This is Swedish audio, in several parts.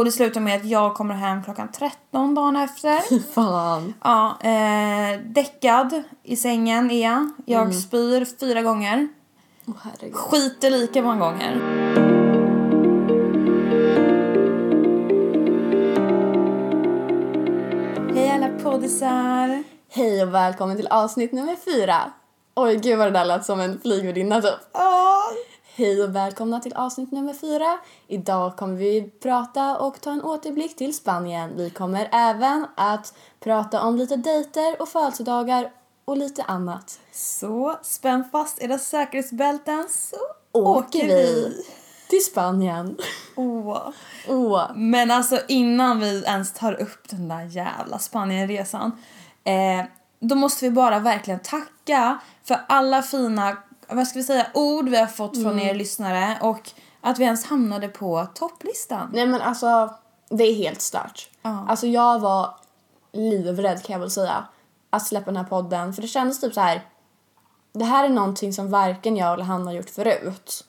Och det slutar med att jag kommer hem klockan 13 dagen efter. Fan. Ja, eh, däckad i sängen är jag. Jag spyr fyra gånger. Herregud. Skiter lika många gånger. Hej alla poddisar! Hej och välkommen till avsnitt nummer fyra. Oj gud vad det där lät som en flygvärdinna typ. Ja. Hej och välkomna till avsnitt nummer fyra. Idag kommer vi prata och ta en återblick till Spanien. Vi kommer även att prata om lite dejter och födelsedagar och lite annat. Så spänn fast era säkerhetsbälten så Åker vi till Spanien. Åh. Åh. Men alltså innan vi ens tar upp den där jävla Spanienresan eh, då måste vi bara verkligen tacka för alla fina vad ska vi säga, ord vi har fått från er lyssnare och att vi ens hamnade på topplistan. Nej men alltså, det är helt stört. Ja. Alltså jag var livrädd kan jag väl säga att släppa den här podden för det kändes typ så här. Det här är någonting som varken jag eller han har gjort förut.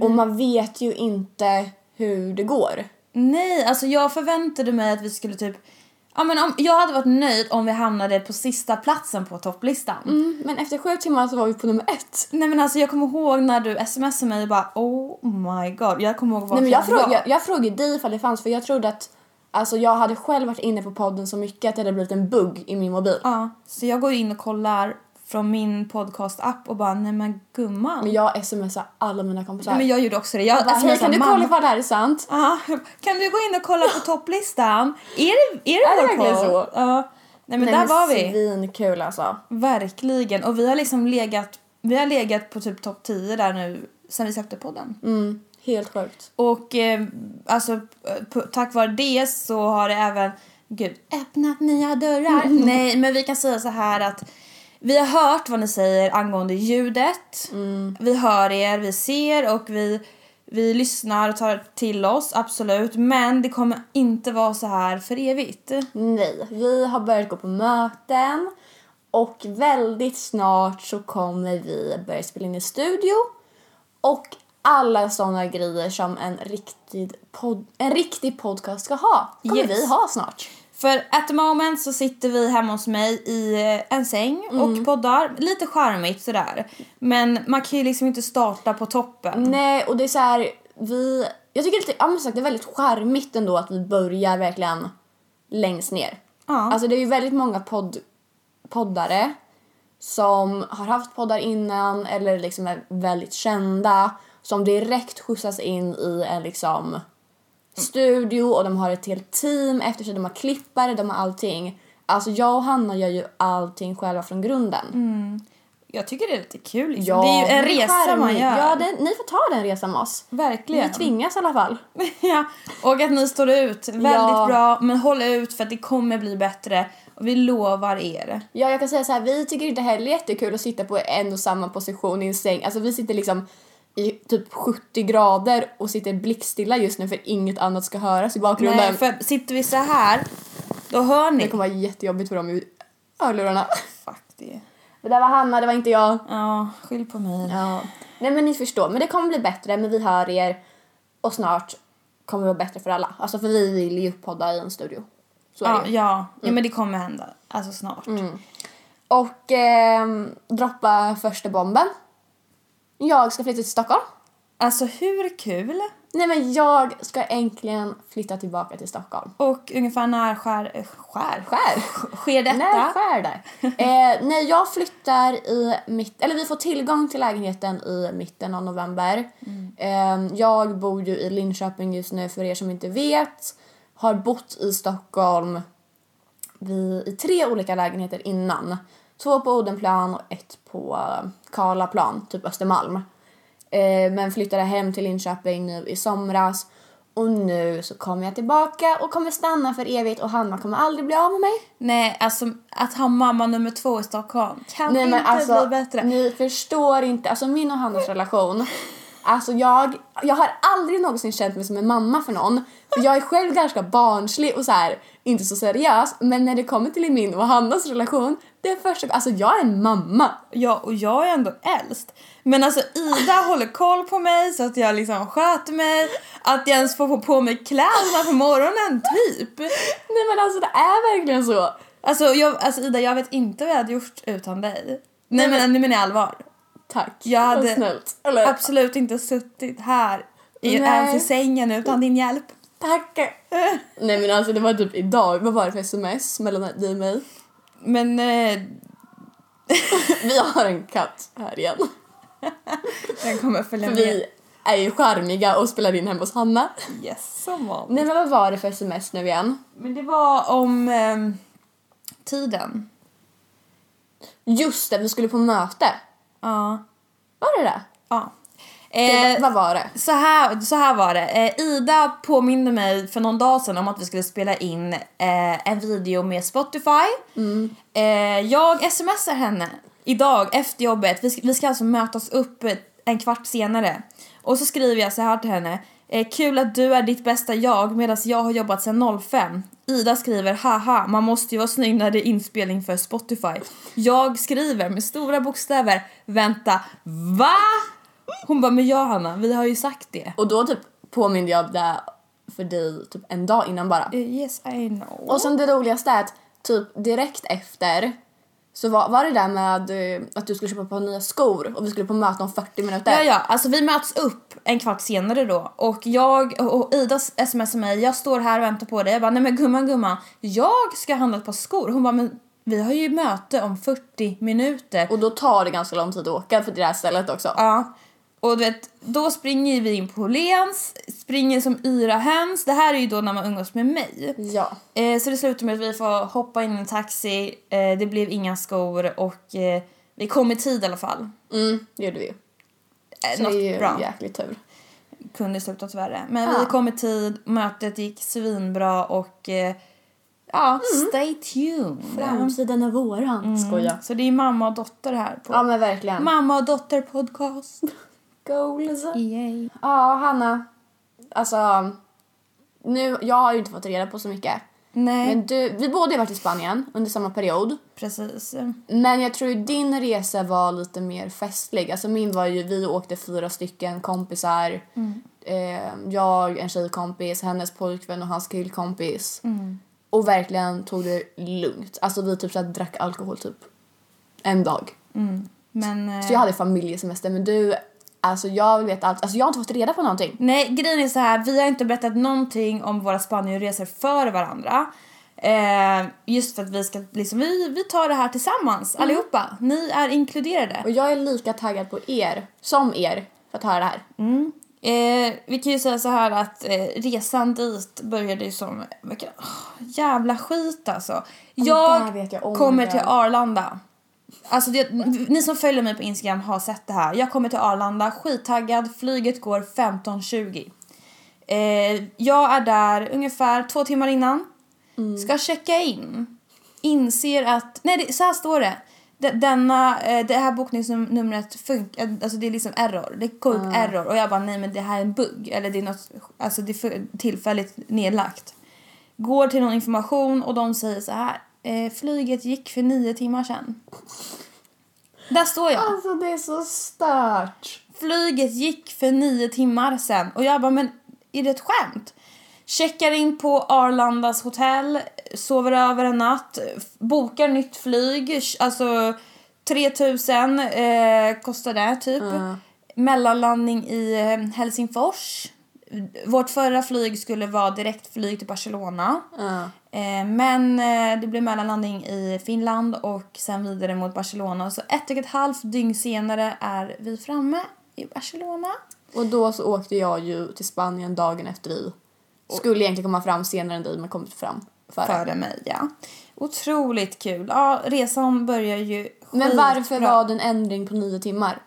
Och man vet ju inte hur det går. Nej, alltså jag förväntade mig att vi skulle typ Ja men om, jag hade varit nöjd om vi hamnade på sista platsen på topplistan. Mm, men efter sju timmar så var vi på nummer ett. Nej men alltså jag kommer ihåg när du smsade mig och bara oh my god. Jag kommer ihåg vad Nej, men jag, frågade, jag, jag frågade dig ifall det fanns för jag trodde att Alltså jag hade själv varit inne på podden så mycket att det hade blivit en bugg i min mobil. Ja, så jag går in och kollar från min podcast-app och bara nej men gumman. Men jag smsar alla mina kompisar. Nej, men jag gjorde också det. Jag, jag bara, kan du kolla ifall det här är sant? Ja, kan du gå in och kolla på topplistan? Är det, är det, Är det verkligen så? Ja. Nej men Nej, där var vi. Svinkul alltså. Verkligen. Och vi har liksom legat, vi har legat på typ topp 10 där nu sen vi släppte podden. Mm, helt sjukt. Och eh, alltså på, tack vare det så har det även, gud, öppnat nya dörrar. Nej, men vi kan säga så här att vi har hört vad ni säger angående ljudet. Vi hör er, vi ser och vi, vi lyssnar och tar till oss, absolut. Men det kommer inte vara så här för evigt. Nej, vi har börjat gå på möten och väldigt snart så kommer vi börja spela in i studio och alla såna grejer som en riktig, pod- en riktig podcast ska ha kommer Yes. vi ha snart. För at the moment så sitter vi hemma hos mig i eh, en säng och poddar. Lite charmigt sådär. Men man kan ju liksom inte starta på toppen. Nej, och det är så här, vi... Jag tycker lite, ja, sagt, det är väldigt charmigt ändå att vi börjar verkligen längst ner. Ja. Alltså det är ju väldigt många podd, poddare som har haft poddar innan eller liksom är väldigt kända som direkt skjutsas in i en liksom studio och de har ett helt team efter sig, de har klippare, de har allting. Alltså jag och Hanna gör ju allting själva från grunden. Jag tycker det är lite kul liksom. Ja, det är ju en resa man charmigt. gör. Ja, det, ni får ta den resan med oss. Verkligen. Vi tvingas i alla fall. ja. Och att ni står ut. Väldigt Ja. bra. Men håll ut för att det kommer bli bättre. Och vi lovar er. Ja, jag kan säga så här, vi tycker inte heller jättekul att sitta på en och samma position i en säng. Alltså vi sitter liksom i typ 70 grader och sitter blickstilla just nu för inget annat ska höras i bakgrunden. Nej, för sitter vi så här då hör ni. Det kommer vara jättejobbigt för dem i hörlurarna. Fuck det. Det där var Hanna, det var inte jag. Ja, skyll på mig. Ja. Nej men ni förstår, men det kommer bli bättre, men vi hör er och snart kommer det vara bättre för alla. Alltså för vi vill ju podda i en studio. Så Ja, det ju. ja. ja, men det kommer hända. Alltså snart. Och ehm, droppa första bomben. Jag ska flytta till Stockholm. Alltså hur kul? Nej men jag ska äntligen flytta tillbaka till Stockholm. Och ungefär när skär... eh, Skär? Skär! Sker detta? När skär där? eh, nej, jag flyttar i mitt... Eller vi får tillgång till lägenheten i mitten av november. Eh, jag bor ju i Linköping just nu för er som inte vet. Har bott i Stockholm vi, i tre olika lägenheter innan. Två på Odenplan och ett på eh, Karlaplan, typ Östermalm. Eh, men flyttade hem till Linköping nu i somras. Och nu så kommer jag tillbaka och kommer stanna för evigt och Hanna kommer aldrig bli av med mig. Nej, alltså att ha mamma nummer två i Stockholm kan Nej inte alltså, bli bättre. ni förstår inte. Alltså min och Hannas relation Alltså jag, jag har aldrig någonsin känt mig som en mamma för någon. För jag är själv ganska barnslig och så här, inte så seriös. Men när det kommer till min och Hannas relation, det är första Alltså jag är en mamma. Ja, och jag är ändå äldst. Men alltså Ida håller koll på mig så att jag liksom sköter mig. Att jag ens får få på mig kläderna på morgonen, typ. Nej men alltså det är verkligen så. Alltså, jag, alltså Ida, jag vet inte vad jag hade gjort utan dig. Nej men nu menar jag allvar. Tack. Jag hade snällt. Eller, absolut inte suttit här i, ens i sängen utan din hjälp. tack. Nej men alltså det var typ idag, vad var det för sms mellan dig och mig? Men eh, Vi har en katt här igen. den kommer följa med. vi är ju charmiga och spelar in hemma hos Hanna. Yes, som vanligt. Nej men vad var det för sms nu igen? Men det var om ehm, tiden. Just det, vi skulle på möte. Ja. Var det det? ja. Eh, vad var det? så, här, så här var det. Eh, Ida påminde mig för någon dag sedan om att vi skulle spela in eh, en video med Spotify. Eh, jag smsar henne idag efter jobbet. Vi ska, vi ska alltså mötas upp en kvart senare. Och så skriver jag så här till henne. Eh, kul att du är ditt bästa jag medan jag har jobbat sedan 05. Ida skriver haha, man måste ju vara snygg när det är inspelning för Spotify. Jag skriver med stora bokstäver, vänta, va? Hon bara, men ja Hanna, vi har ju sagt det. Och då typ påminde jag det för dig typ en dag innan bara. Eh, Yes I know. Och sen det roligaste är att typ direkt efter så var, var det där med eh, att du skulle köpa på nya skor och vi skulle på möte om 40 minuter. Ja, ja, alltså vi möts upp en kvart senare då och jag och Ida smsar mig, jag står här och väntar på dig. Jag bara, nej men gumman gumman, jag ska handla ett par skor. Hon bara, men vi har ju möte om 40 minuter. Och då tar det ganska lång tid att åka för det där stället också. Ja. Och du vet, då springer vi in på Åhléns, springer som yra höns. Det här är ju då när man umgås med mig. Ja. Eh, så det slutar med att vi får hoppa in i en taxi, eh, det blev inga skor och eh, vi kom i tid i alla fall. Mm, det gjorde vi. Eh, Så något det är ju bra. jäkligt tur. kunde slutat värre. Men Ja. vi kom i tid, mötet gick svinbra och eh, ja, stay tuned. Framtiden är våran. Skoja. Så det är mamma och dotter här på Ja. Mamma och dotter podcast. Goals. Yay. Ja, Hanna. Alltså, nu, jag har ju inte fått reda på så mycket. Nej, Men du, vi båda har varit i Spanien under samma period. precis. Men jag tror ju din resa var lite mer festlig. Alltså min var ju, vi åkte fyra stycken kompisar. Eh, jag, en tjejkompis, hennes pojkvän och hans killkompis. Och verkligen tog det lugnt. Alltså vi typ så här, drack alkohol typ en dag. Men eh, Så jag hade familjesemester men du, alltså jag vill veta allt. Alltså jag har inte fått reda på någonting. nej, grejen är så här, vi har inte berättat någonting om våra Spanienresor för varandra. Eh, just för att vi ska liksom, vi, vi tar det här tillsammans allihopa. Ni är inkluderade. Och jag är lika taggad på er som er för att höra det här. Eh, vi kan ju säga så här att eh, resan dit började ju som vilken, åh, jävla skit alltså. där Jag jag om kommer till Arlanda. Alltså det, ni som följer mig på Instagram har sett det här. Jag kommer till Arlanda, skittaggad, flyget går 15.20. Eh, jag är där ungefär två timmar innan. Ska checka in. Inser att, nej det, så här står det. De- Denna, eh, det här bokningsnumret funkar, alltså det är liksom error. Det går upp error och jag bara nej men det här är en bugg eller det är något, alltså det är tillfälligt nedlagt. Går till någon information och de säger så här. Eh, flyget gick för nio timmar sedan. Där står jag. Alltså det är så stört. Flyget gick för nio timmar sen och jag bara men är det ett skämt? Checkar in på Arlandas hotell, sover över en natt, bokar nytt flyg, alltså 3000 eh, kostar det typ. Mellanlandning i eh, Helsingfors. Vårt förra flyg skulle vara direktflyg till Barcelona. Eh, men eh, det blev mellanlandning i Finland och sen vidare mot Barcelona. Så ett och ett halvt dygn senare är vi framme i Barcelona. Och då så åkte jag ju till Spanien dagen efter dig. Skulle egentligen komma fram senare än dig men kom fram före. Före mig, ja. Otroligt kul. Ja, resan börjar ju Men varför skitbra. var det en ändring på nio timmar?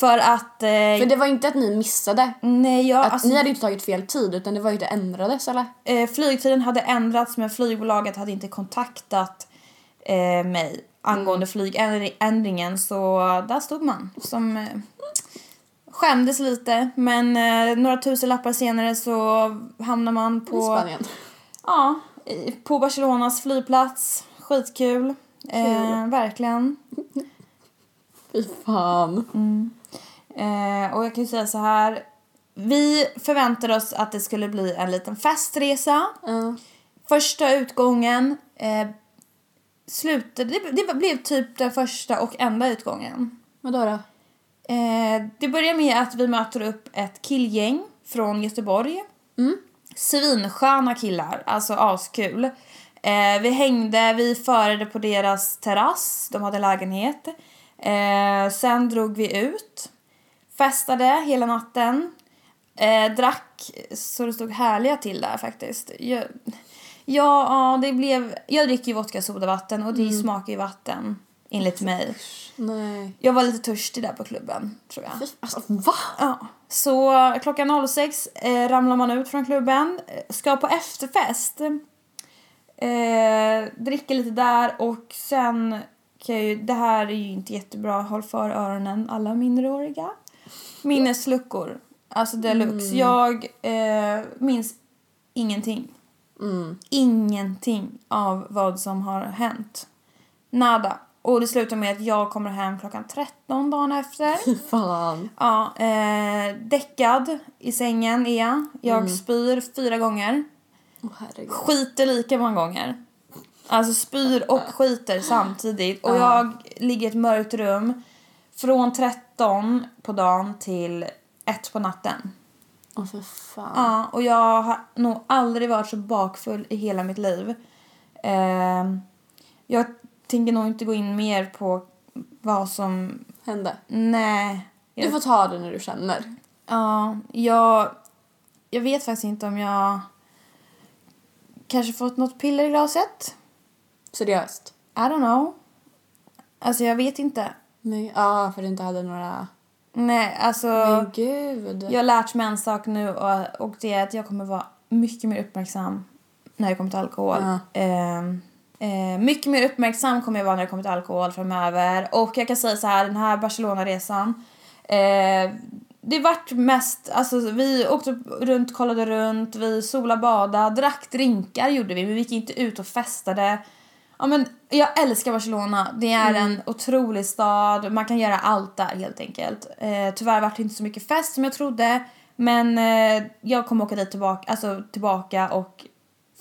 För att... Eh, För det var inte att ni missade. nej, jag, Att alltså, ni hade inte tagit fel tid utan det var ju det ändrades eller? eh, flygtiden hade ändrats men flygbolaget hade inte kontaktat eh, mig angående flygändringen så där stod man som eh, Skämdes lite, men eh, några tusen lappar senare så hamnar man I på, Spanien. ja, i- på Barcelonas flygplats. Skitkul. Eh, verkligen. Fy fan. Eh, och jag kan ju säga så här. Vi förväntade oss att det skulle bli en liten festresa. Ja. Första utgången eh, slutade, det, det blev typ den första och enda utgången. Vadå då? Eh, det börjar med att vi möter upp ett killgäng från Göteborg. Mm. Svinsköna killar, alltså askul. Eh, vi hängde, vi förade på deras terrass, de hade lägenhet. Eh, sen drog vi ut, festade hela natten. Eh, drack så det stod härliga till där faktiskt. Jag, ja, det blev... Jag dricker ju vodka sodavatten och det smakar ju vatten enligt mig. Nej. Jag var lite törstig där på klubben, tror jag. Alltså va? Ja. Så klockan 06 eh, ramlar man ut från klubben, eh, ska på efterfest. Eh, dricker lite där och sen kan jag ju, det här är ju inte jättebra, håll för öronen alla minderåriga. Minnesluckor, alltså deluxe. Jag eh, minns ingenting. Mm. Ingenting av vad som har hänt. Nada. Och det slutar med att jag kommer hem klockan 13 dagen efter. Fan. Ja, eh, däckad i sängen är jag. Jag spyr fyra gånger. Herregud. Skiter lika många gånger. Alltså spyr och skiter samtidigt. Och Ja. jag ligger i ett mörkt rum från 13 på dagen till 1 på natten. Åh för fan. Ja, och jag har nog aldrig varit så bakfull i hela mitt liv. Eh, jag tänker nog inte gå in mer på vad som... Hände. Nej. Du får ta det när du känner. Ja, jag, jag vet faktiskt inte om jag kanske fått något piller i glaset. Seriöst. I don't know. Alltså jag vet inte. Nej. Ja, för du inte hade några... Nej, alltså Men gud. jag har lärt mig en sak nu och, och det är att jag kommer vara mycket mer uppmärksam när det kommer till alkohol. Ja. Ehm, eh, mycket mer uppmärksam kommer jag vara när det kommer till alkohol framöver. Och jag kan säga så här, den här Barcelona-resan. Eh, det vart mest, alltså vi åkte runt, kollade runt, vi sola bada, drack drinkar gjorde vi, men vi gick inte ut och festade. Ja men jag älskar Barcelona, det är en otrolig stad, man kan göra allt där helt enkelt. Eh, tyvärr vart det inte så mycket fest som jag trodde, men eh, jag kommer åka dit tillbaka, alltså tillbaka och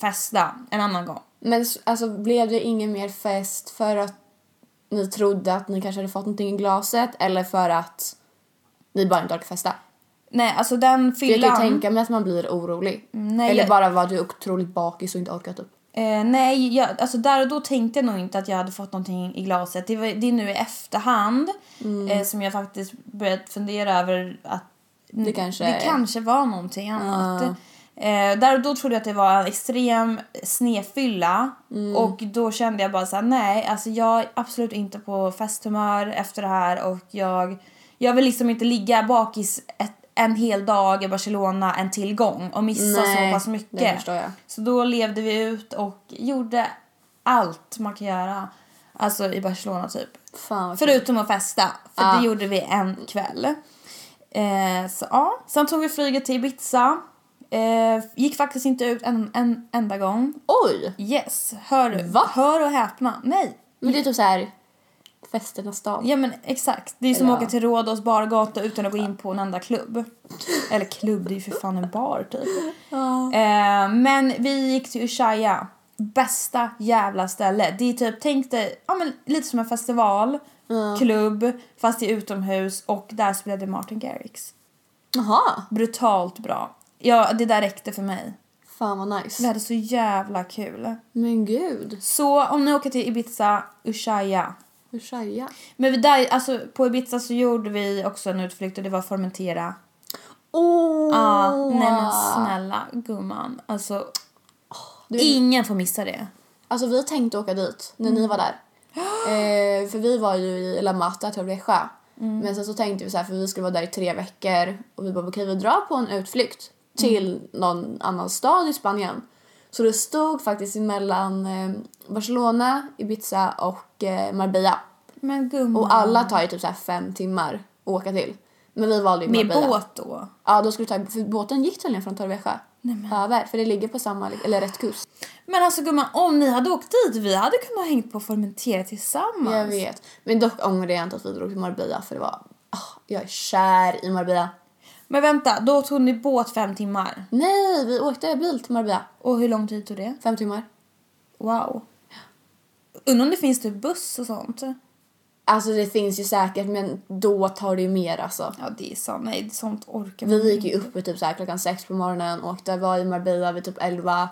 festa en annan gång. Men alltså blev det ingen mer fest för att ni trodde att ni kanske hade fått någonting i glaset eller för att ni bara inte orkade festa? Nej, alltså den För jag fyllan... kan ju tänka mig att man blir orolig. Nej, eller bara var du otroligt bakis och inte orkat upp. Eh, nej, jag, alltså där och då tänkte jag nog inte att jag hade fått någonting i glaset. Det, var, det är nu i efterhand Mm. eh, som jag faktiskt börjat fundera över att Det kanske det kanske var någonting annat. Ja. Eh, där och då trodde jag att det var en extrem snedfylla Mm. och då kände jag bara så här: nej, alltså jag är absolut inte på festhumör efter det här och jag, jag vill liksom inte ligga bakis ett, en hel dag i Barcelona en till gång och missa så pass mycket. Så då levde vi ut och gjorde allt man kan göra. Alltså i Barcelona typ. Fan. Förutom att festa, för Ja. det gjorde vi en kväll. Eh, så ja, sen tog vi flyget till Ibiza. Eh, gick faktiskt inte ut en, en enda gång. Oj! Yes, hör, Va? hör och häpna. Nej. Men det är typ så här festernas dag. Ja men exakt. Det är som att åka till Rhodos bargata utan att gå in på en enda klubb. Eller klubb, det är ju för fan en bar typ. Eh, men vi gick till Ushuaia. Bästa jävla ställe. Det är typ, tänk dig, ja men lite som en festival, klubb, fast är utomhus och där spelade Martin Garrix. Jaha, Brutalt bra. Ja, det där räckte för mig. fan vad Vi nice. hade så jävla kul. Men gud. Så om ni åker till Ibiza, Ushuaia. Ushuaia. Men vi där, alltså, på Ibiza så gjorde vi också en utflykt och det var Formentera. Åh! Ja, nej men snälla gumman. Alltså, Du ingen får missa det. Alltså vi tänkte åka dit när ni var där. Eh, för vi var ju i La Mata, Torrevieja. Men sen så tänkte vi så här, för vi skulle vara där i tre veckor och vi bara okej vi drar på en utflykt till någon annan stad i Spanien. Så det stod faktiskt mellan eh, Barcelona, Ibiza och eh, Marbella. Men gumman. Och alla tar ju typ så fem timmar att åka till. Men vi valde ju Med Marbella. båt då? Ja, då skulle ta, för båten gick tydligen från Torrevieja. Över, för det ligger på samma, eller rätt kust. Men alltså gumman, om ni hade åkt dit, vi hade kunnat hängt på Formentera tillsammans. Jag vet. Men dock ångrar jag inte att vi drog till Marbella för det var, ah, jag är kär i Marbella. Men vänta, då tog ni båt fem timmar. Nej, vi åkte bil till Marbella. Och hur lång tid tog det? Fem timmar. Wow. Undrar om det finns typ buss och sånt? Alltså det finns ju säkert men då tar det ju mer alltså. Ja, det är sant. Nej, sånt orkar Vi gick ju upp typ så här klockan sex på morgonen, åkte, var i Marbella vid typ elva,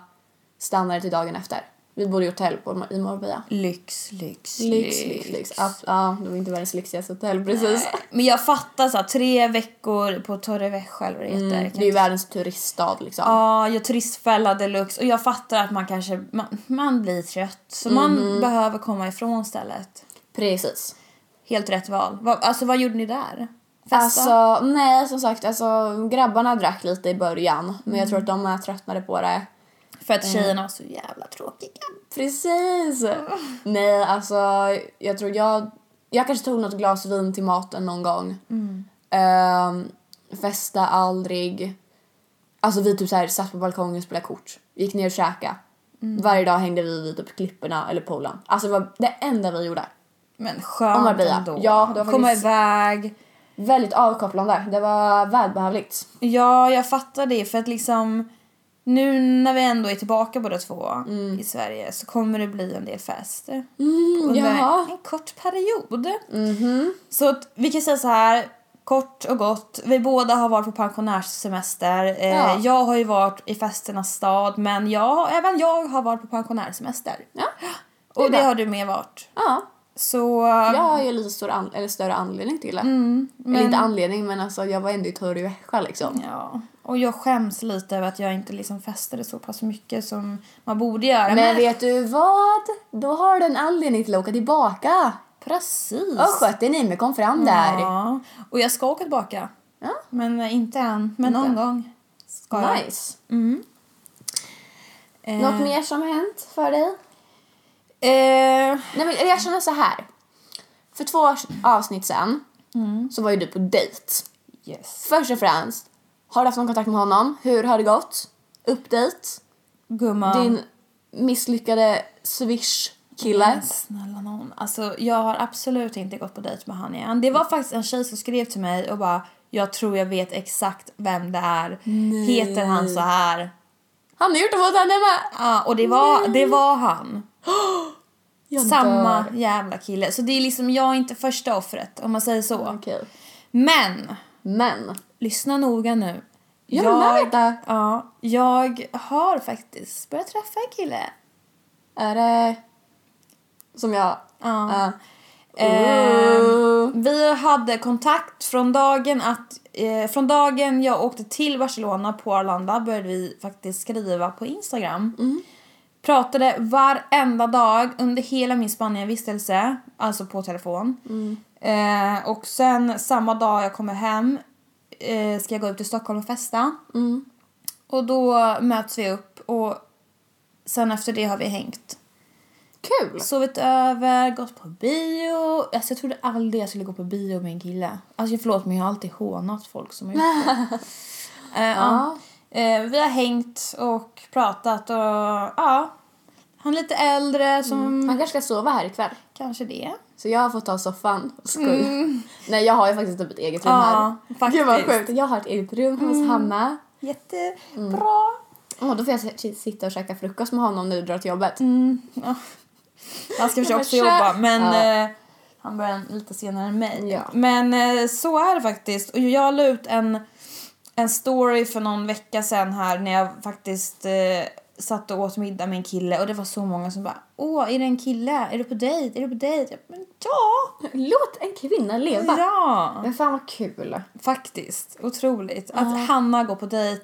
stannade till dagen efter. Vi bodde i hotell på, i Marbella. Lyx, lyx, Lyx, lyx, lyx. Ja, det var inte världens lyxigaste hotell precis. Men jag fattar så här, tre veckor på Torrevieja eller vad det heter. Mm, det är ju världens turiststad liksom. Ja, jag turistfälla deluxe och jag fattar att man kanske, man, man blir trött. Så man behöver komma ifrån stället. Precis. Helt rätt val. Va, alltså vad gjorde ni där? Festa? Alltså, nej som sagt, alltså grabbarna drack lite i början. Men jag tror att de är tröttnade på det. För att tjejerna var så jävla tråkiga. Precis! Nej, alltså jag tror jag... Jag kanske tog något glas vin till maten någon gång. Ehm, festa aldrig. Alltså vi typ så här satt på balkongen och spelade kort. Gick ner och käkade. Varje dag hängde vi vid typ klipporna eller poolen. Alltså det var det enda vi gjorde. Men skönt ändå. Ja, det var Komma iväg. Väldigt avkopplande. Det var välbehövligt. Ja, jag fattar det för att liksom nu när vi ändå är tillbaka båda två i Sverige så kommer det bli en del fest. under jaha. en kort period. Så att vi kan säga så här, kort och gott. Vi båda har varit på pensionärssemester. Eh, Ja. Jag har ju varit i festernas stad men jag, även jag har varit på pensionärssemester. Ja. Och det bra. har du med varit. Ja. Så... Jag har ju lite stor an- eller större anledning till det. Eller inte anledning men alltså jag var ändå i Torrevieja liksom. Ja, och jag skäms lite över att jag inte liksom festade så pass mycket som man borde göra. Men vet du vad? Då har du en anledning till att åka tillbaka. precis. Och skötte ni mig kom fram där. Ja, och jag ska åka tillbaka. Ja. Men eh, inte än. Men någon gång ska jag. Nice. Eh, Något mer som har hänt för dig? Eh, Nej men jag känner så här. För två avsnitt sen så var ju du på dejt. yes. Först och främst, har du haft någon kontakt med honom? Hur har det gått? Update? Gumman. Din misslyckade swish-kille? Snälla någon. Alltså jag har absolut inte gått på dejt med han igen. Det var faktiskt en tjej som skrev till mig och bara jag tror jag vet exakt vem det är. Heter han så här? Han har gjort det mot henne med! Ja, och det var, det var han. Jag Samma jävla kille. Så det är liksom, jag är inte första offret om man säger så. Okej. Men, Men, lyssna noga nu. jag vill veta. Ja, jag har faktiskt börjat träffa en kille. Är det som jag? Ja. Ja. Ehm, vi hade kontakt från dagen att eh, från dagen jag åkte till Barcelona på Arlanda började vi faktiskt skriva på Instagram. Pratade varenda dag under hela min Spanienvistelse, alltså på telefon. Eh, och sen samma dag jag kommer hem eh, ska jag gå ut till Stockholm och festa. Och då möts vi upp och sen efter det har vi hängt. Kul! Sovit över, gått på bio. Alltså jag trodde aldrig jag skulle gå på bio med en kille. Alltså förlåt men jag har alltid hånat folk som har gjort det. Eh, ja. Eh, vi har hängt och pratat och ja. Han är lite äldre som Han kanske ska sova här ikväll. kanske det. Så jag har fått ta soffan. Skoj. Nej jag har ju faktiskt typ ett eget rum Ja, här. faktiskt. Gud vad sjukt. Jag har ett eget rum hos Hanna. Jättebra. Och då får jag sitta och käka frukost med honom när du drar till jobbet. Han ska försöka också jobba men Ja. eh, han börjar lite senare än mig. Ja. Men eh, så är det faktiskt. Och jag la ut en, en story för någon vecka sedan här när jag faktiskt eh, satt och åt middag med en kille och det var så många som bara Åh, är det en kille? Är du på dejt? Är du på dejt? Men ja! Låt en kvinna leva. Ja! Men fan vad kul. Faktiskt. Otroligt. Att Hanna går på dejt.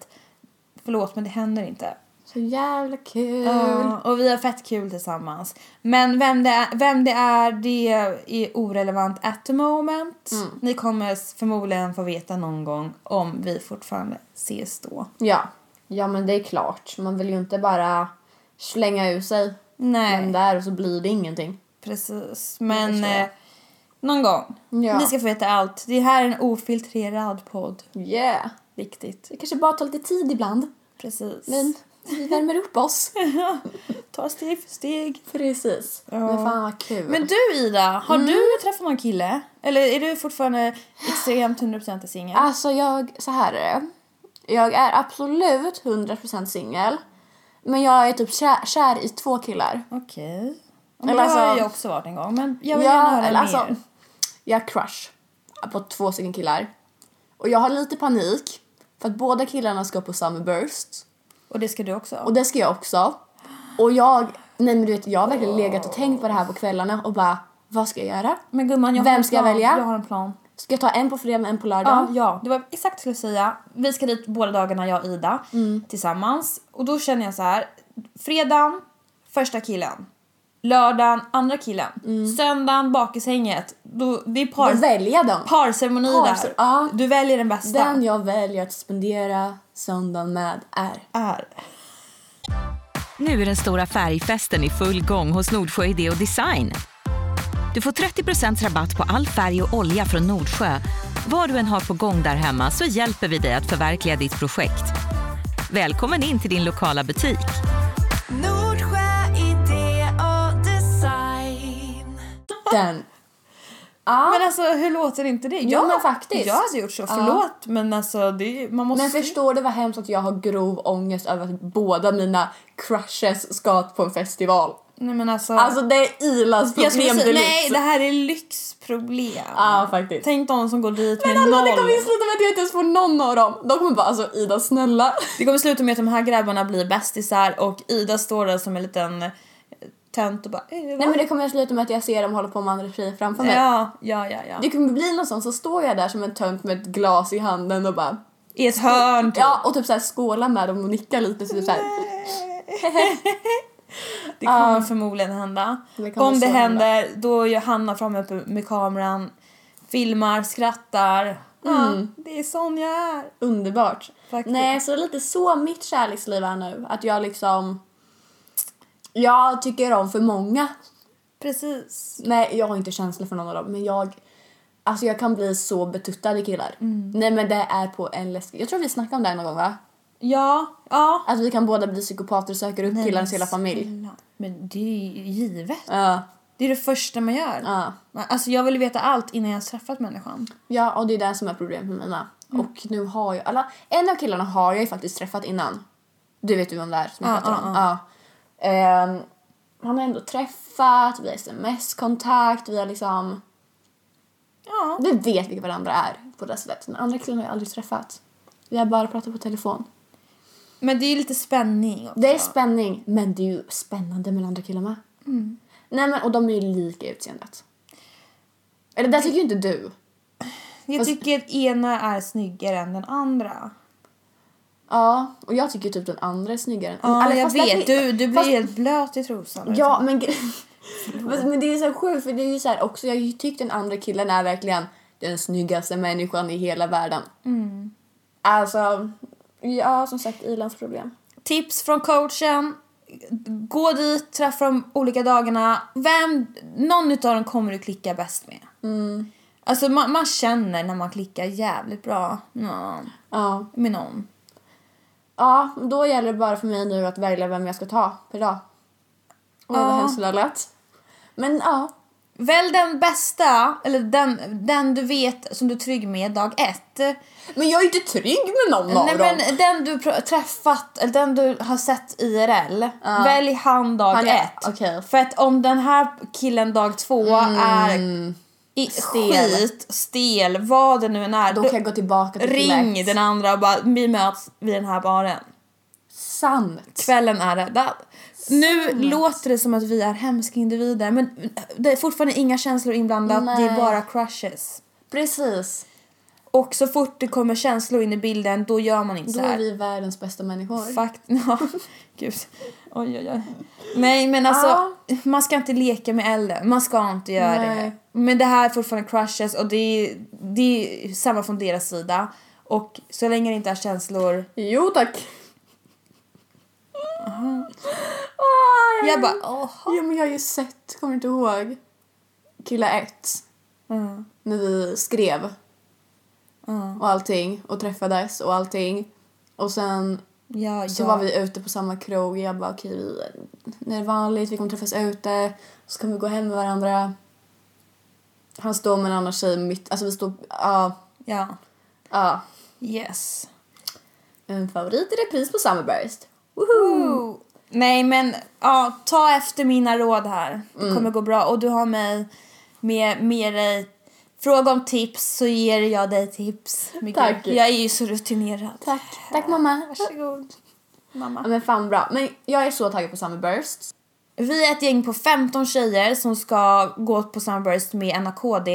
Förlåt men det händer inte. Så jävla kul. Ja, och vi har fett kul tillsammans. Men vem det är, vem det är, det är orelevant at the moment. Ni kommer förmodligen få veta någon gång om vi fortfarande ses då. Ja. Ja men det är klart. Man vill ju inte bara slänga ur sig Nej, den där och så blir det ingenting. precis. Men eh, Någon gång. Ja. Ni ska få veta allt. Det här är en ofiltrerad podd. Yeah. Viktigt. Det kanske bara tar lite tid ibland. Precis. Men vi värmer upp oss. Ta steg för steg. Precis. Ja. Men fan vad kul. Men du Ida, har du träffat någon kille? Eller är du fortfarande extremt 100% singel? Alltså jag, så här är det. Jag är absolut 100% singel. Men jag är typ kär, kär i två killar. Okej. Men Eller det har alltså- jag också varit en gång. Men jag vill gärna Ja, höra eller mer. alltså, jag har crush på två stycken killar. Och jag har lite panik för att båda killarna ska på Summerburst. Och det ska du också? Och det ska jag också. Och jag, nej men du vet, jag har verkligen legat och tänkt på det här på kvällarna och bara, vad ska jag göra? Men gumman, jag Vem har en ska jag plan. välja? Jag har en plan. Ska jag ta en på fredag och en på lördag? Ja, ja, det var exakt det jag skulle säga. Vi ska dit båda dagarna, jag och Ida, Mm. tillsammans. Och då känner jag så här. Fredagen, första killen. Lördagen, andra killen. Söndagen, bakishänget. Då, det är par, väljer jag dem. parceremoni Parcer- där. ja. Du väljer den bästa. Den jag väljer att spendera söndagen med är... är. Nu är den stora färgfesten i full gång hos Nordsjö Idé och Design. Du får 30% rabatt på all färg och olja från Nordsjö. Vad du än har på gång där hemma så hjälper vi dig att förverkliga ditt projekt. Välkommen in till din lokala butik. Nordsjö idé och design. Den. Ja. Men alltså hur låter inte det? Jo, men faktiskt. Jag hade gjort så, förlåt men alltså det, man måste... Men förstår du vad hemskt att jag har grov ångest över att båda mina crushes ska på en festival? Nej men alltså... Alltså det är Ilas problem säga, deluxe. nej det här är lyxproblem. Ja faktiskt. Tänk de som går dit Men med alla noll. det kommer ju sluta med att jag inte ens får någon av dem. De kommer bara alltså Ida snälla. Det kommer sluta med att de här grabbarna blir bästisar och Ida står där som en liten eh, tönt och bara eh, Nej men det kommer att sluta med att jag ser dem hålla på med andra tjejer framför mig. Ja, ja, ja, ja. Det kommer bli något sånt så står jag där som en tönt med ett glas i handen och bara I ett hörn typ. Ja och typ såhär skåla med dem och nicka lite så typ såhär. Det kommer Ja. förmodligen hända. Det Om det så hända. händer, då är Hanna framme med kameran, filmar, skrattar. Ja, det är sån jag är. Underbart. Faktiskt. Nej så lite så mitt kärleksliv är nu. Att jag liksom jag tycker om för många. Precis. Nej jag har inte känslor för någon av dem men jag Alltså jag kan bli så betuttad i killar. Nej men det är på en läskig... Jag tror vi snackade om det här någon gång va? Ja, ja. Att vi kan båda bli psykopater och söker upp killarnas hela familj. Snälla. Men det är ju givet. Ja. Det är det första man gör. Ja. Alltså jag vill veta allt innan jag har träffat människan. Ja, och det är det som är problemet med mina. Och nu har jag, alla, en av killarna har jag ju faktiskt träffat innan. Du vet ju vem det är som jag Ja, pratar om. ja, Ja. Ehm, han har ändå träffat, vi har sms-kontakt, vi har liksom... Ja. Vi vet vilka varandra är på det sättet. Den andra killen har jag aldrig träffat. Vi har bara pratat på telefon. Men det är ju lite spänning också. Det är spänning, men det är ju spännande med andra killen med. Nej men och de är ju lika i utseendet. Eller det tycker ju inte du. jag fast- tycker att ena är snyggare än den andra. Ja, och jag tycker typ den andra är snyggare. Ja, Eller jag vet. Du, du blir fast- helt blöt i trosan. Ja, men, gre- Fast- men det är så sjukt för det är ju så här också, jag tyckt den andra killen är verkligen den snyggaste människan i hela världen. Mm. Alltså, ja som sagt Ilans problem. Tips från coachen. Gå dit, träffa dem olika dagarna. Vem, någon utav dem kommer du klicka bäst med. Mm. Alltså man, man känner när man klickar jävligt bra någon. Ja. Med någon. ja, då gäller det bara för mig nu att välja vem jag ska ta per dag. Och Ja. vad hemskt det lät. Men ja, Välj den bästa, eller den, den du vet som du är trygg med dag ett. men jag är inte trygg med någon av Nej dem. men den du pr- träffat, eller den du har sett IRL. Välj han dag Han är- ett. okej. För att om den här killen dag två är i Stel. skit, stel, vad det nu än är. Då kan jag gå tillbaka till ring Lex. den andra och bara vi möts vid den här baren. Sant. Kvällen är räddad. Nu låter det som att vi är hemska individer men det är fortfarande inga känslor inblandat, det är Nej. bara crushes. Precis. Och så fort det kommer känslor in i bilden då gör man inte Då så här. är vi världens bästa människor. Fakt, ja, gud. Oj, oj, oj. Nej, men alltså, Ja. man ska inte leka med elden. Man ska inte göra det. Nej. Men det här är fortfarande crushes och det är, det är samma från deras sida. Och så länge det inte är känslor. Jo tack. Ah, Jag bara, åh. Ja men jag har ju sett, kommer inte ihåg? Killa 1. Mm. När vi skrev Mm. och allting och träffades och allting. Och sen Ja, så ja. var vi ute på samma krog. Jag bara okej, vi det är vanligt, vi kommer träffas ute. Så kommer vi gå hem med varandra. Han står med en annan tjej mitt, alltså vi står, ja, Ja. ja. Yes. En favorit i repris på Summerburst. Nej men ja, ta efter mina råd här. Det Mm. kommer gå bra. Och du har mig med, med dig. Fråga om tips så ger jag dig tips. Tack. Jag är ju så rutinerad. Tack. Tack mamma. Varsågod. Ja, Mamma. men fan bra. Men jag är så taggad på Summerburst. Vi är ett gäng på 15 tjejer som ska gå på Sunburst med NAKD.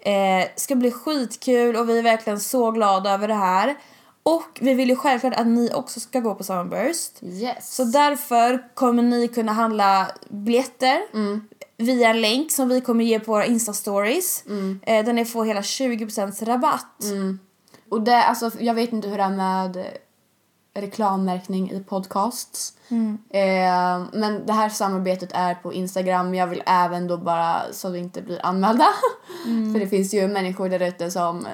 Eh, ska bli skitkul och vi är verkligen så glada över det här. Och vi vill ju självklart att ni också ska gå på Sunburst. Yes. Så därför kommer ni kunna handla biljetter via en länk som vi kommer ge på våra Insta-stories. Eh, där ni får hela 20% rabatt. Och det, alltså, jag vet inte hur det är med reklammärkning i podcasts. Eh, men det här samarbetet är på Instagram. Jag vill även då bara så vi inte blir anmälda. För det finns ju människor där ute som,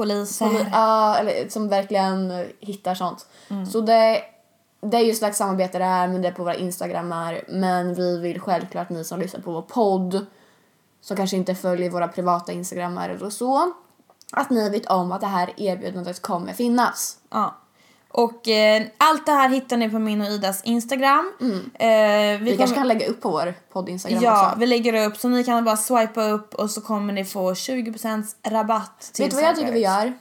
Poliser. ja, eller, som verkligen hittar sånt. Så det, det är ju slags samarbete det här men det är på våra Instagrammar. Men vi vill självklart ni som lyssnar på vår podd som kanske inte följer våra privata Instagrammar eller så. Att ni vet om att det här erbjudandet kommer finnas. Ja. Och eh, allt det här hittar ni på min och Idas Instagram. Eh, vi Vi, kanske kan lägga upp på vår podd-instagram Ja, också. vi lägger upp så ni kan bara swipa upp och så kommer ni få 20% rabatt till Vet du vad jag tycker vi gör?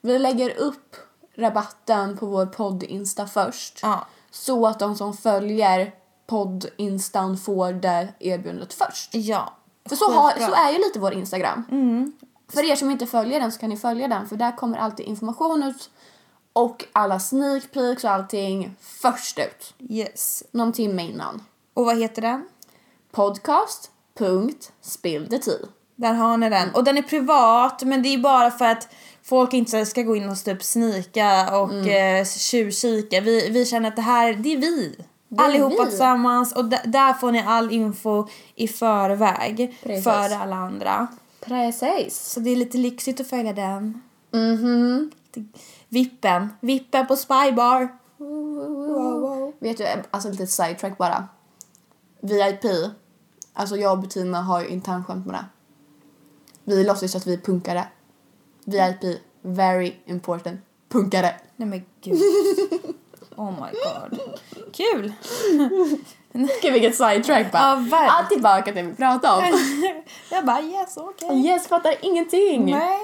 Vi lägger upp rabatten på vår podd-insta först. Ja. Så att de som följer podd-instan får det erbjudandet först. Ja. För så, har, så är ju lite vår Instagram. För er som inte följer den så kan ni följa den för där kommer alltid information ut och alla sneak peeks och allting först ut. Yes. Någon timme innan. Och vad heter den? Podcast.spillthetea. Där har ni den. Och den är privat men det är bara för att folk inte ska gå in och typ snika och Mm. eh, tjuvkika. Vi, vi känner att det här, det är vi. är Allihopa vi. tillsammans och där får ni all info i förväg. Precis. Före alla andra. Precis. Så det är lite lyxigt att följa den. Mhm. Vippen. Vippen på Spybar. Vet du, alltså lite sidetrack bara. VIP. Alltså jag och Bettina har ju internskämt med det. Vi låtsas att vi är punkare. VIP, very important. Punkare. Nej men gud. Oh my god. Kul! Gud vilket sidetrack bara. Ja, verkligen. Allt tillbaka till det vi pratade om. Jag bara yes, okej. yes, fattar ingenting. Nej.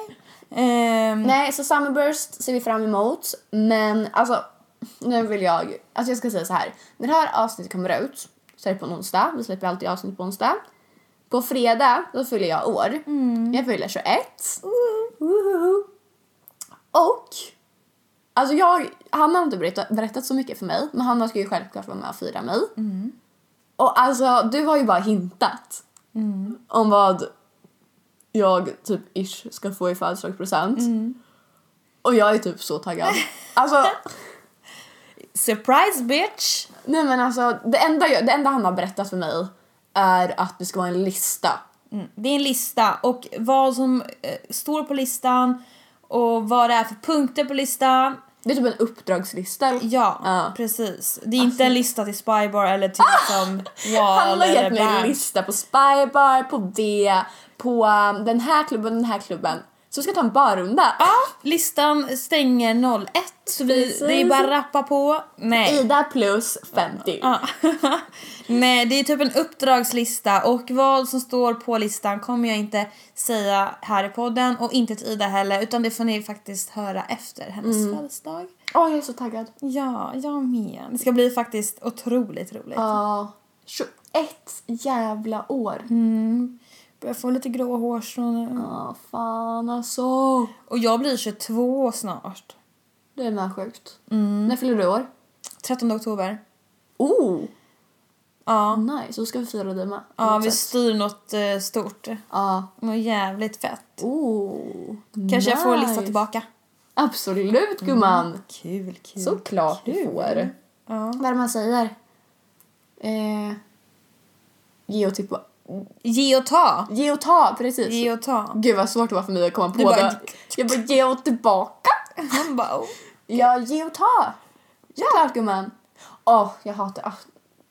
Ehm, Nej, så Summerburst ser vi fram emot. Men alltså, nu vill jag... Alltså jag ska säga så här. När det här avsnittet kommer ut så är det på en onsdag. Vi släpper alltid avsnitt på onsdag. På fredag då fyller jag år. Jag fyller 21. Woho! Och Alltså jag, han har inte berättat, berättat så mycket för mig men han ska ju självklart vara med och fira mig. Och alltså du har ju bara hintat om vad jag typ ish ska få i födelsedagspresent. Och jag är typ så taggad. Alltså, surprise bitch! nej men alltså det enda, jag, det enda han har berättat för mig är att det ska vara en lista. Mm. Det är en lista och vad som eh, står på listan och vad det är för punkter på listan. Det är typ en uppdragslista. Ja, Ja. precis. Det är inte en lista till Spybar eller till liksom Wall Han har gett mig en lista på Spybar, på det, på um, den här klubben, den här klubben. Så vi ska ta en barrunda. Ja, listan stänger 01 så vi, Precis. det är bara rappa på. Nej. Ida plus 50. Ja. Nej, det är typ en uppdragslista och vad som står på listan kommer jag inte säga här i podden och inte till Ida heller utan det får ni faktiskt höra efter hennes Mm. födelsedag. Åh, jag är så taggad. Ja, jag med. Det ska bli faktiskt otroligt roligt. Ja. 21 jävla år. Börjar få lite grå hårstrån nu. Ja, fan alltså. Och jag blir 22 snart. Det är med sjukt. När fyller du år? 13 oktober. Oh! Ja, Nice, då ska vi fira det med. ja vi sätt. styr något eh, stort. Ja. Något jävligt fett. Oh. Kanske jag får nice. lista tillbaka. Absolut gumman. Kul, kul. Såklart du kul. får. Ja. Vad är det man säger? Eh, ge och tippa. Ge och ta. Ge och ta, precis. Ge och ta. Gud vad svårt det var för mig att komma på Du bara- det. Jag bara ge och tillbaka. Han bara, oh. Ja, ge och ta. Såklart gumman. Åh, jag hatar... ah,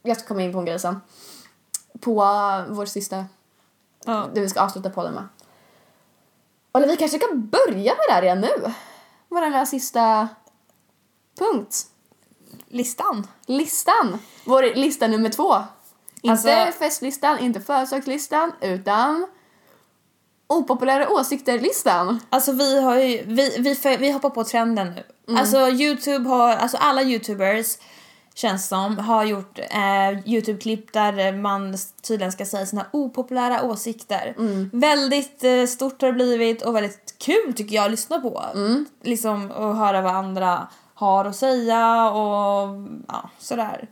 jag ska komma in på en grej sen. På uh, vår sista... Ja. Det vi ska avsluta podden med. Eller vi kanske ska börja med det här redan nu. Vår allra sista punkt. Listan. Listan. Vår lista nummer två. Inte Alltså- festlistan, inte födelsedagslistan, utan opopulära åsikter-listan. Alltså vi har ju, vi, vi, vi hoppar på trenden nu. Alltså youtube har, alltså alla youtubers känns som, har gjort eh, youtube-klipp där man tydligen ska säga sina opopulära åsikter. Väldigt eh, stort har det blivit och väldigt kul tycker jag att lyssna på. Liksom och höra vad andra har att säga och ja, sådär.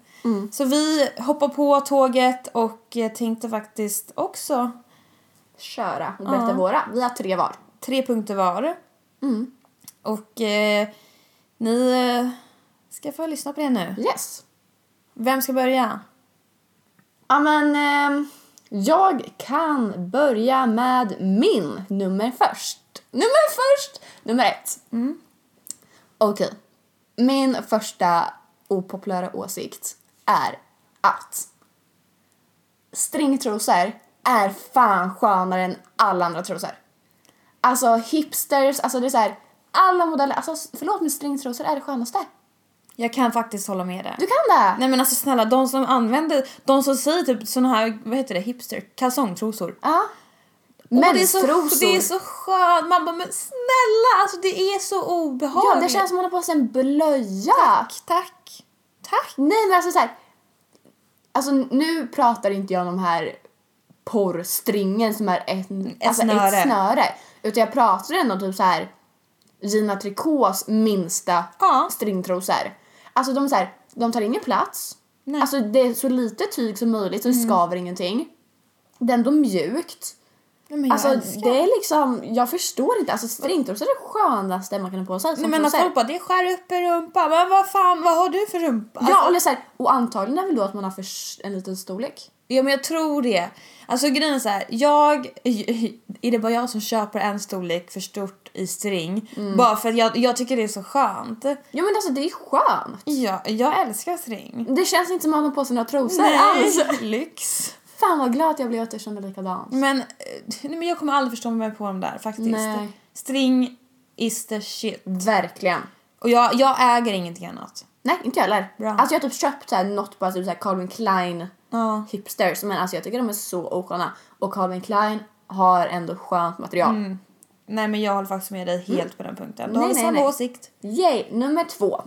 Så vi hoppar på tåget och eh, tänkte faktiskt också Köra och berätta våra. Vi har tre var. tre punkter var. Mm. Och eh, ni eh, ska få lyssna på det nu. Yes. Vem ska börja? Ja men ehm, jag kan börja med min nummer först. Nummer först! Nummer ett. Okej. Min första opopulära åsikt är att stringtrosor är fan skönare än alla andra trosor. Alltså hipsters, alltså det är så här, alla modeller, alltså förlåt men stringtrosor är det skönaste. Jag kan faktiskt hålla med dig. Du kan det! Nej men alltså snälla, de som använder, de som säger typ såna här, vad heter det, hipster, kalsongtrosor. Ja. Åh, det, är så, Menstrosor. det är så skönt, man bara men snälla, alltså det är så obehagligt. Ja, det känns som att man har på sig en blöja. Tack, tack, tack. Nej, men alltså så här. Alltså nu pratar inte jag om de här porrstringen som är ett, alltså snöre. ett snöre. Utan jag pratar ändå typ så här Gina Tricots minsta Ja. stringtrosor. Alltså de, så här, de tar ingen plats. Nej. Mm. Alltså det är så lite tyg som möjligt så det skaver ingenting. Det är ändå mjukt. Nej, men jag Alltså älskar. det är liksom, jag förstår inte. Alltså stringtrosor är det skönaste man kan ha på sig. Nej men att folk bara, det skär upp i rumpan. Men vad fan, vad har du för rumpa? Ja, Alltså- eller så här, och antagligen är väl då att man har för en liten storlek. Ja men jag tror det. Alltså grejen är så här, jag, är det bara jag som köper en storlek för stort i string? Bara för att jag, jag tycker det är så skönt. Ja men alltså det är skönt. Ja, jag älskar string. Det känns inte som att man har på sig några trosor alls. lyx. Fan vad glad jag blev att jag kände likadant. Men, eh, nej, men jag kommer aldrig förstå mig på dem där faktiskt. Nej. String is the shit. Verkligen. Och jag, jag äger ingenting annat. Nej, inte jag heller. Bra. Alltså jag har typ köpt så här, något på typ så här Calvin Klein Ja. hipsters men alltså jag tycker de är så osköna. Och Calvin Klein har ändå skönt material. Nej men jag håller faktiskt med dig helt på den punkten. Du Nej, har nej, samma nej. åsikt. Yay! Nummer två.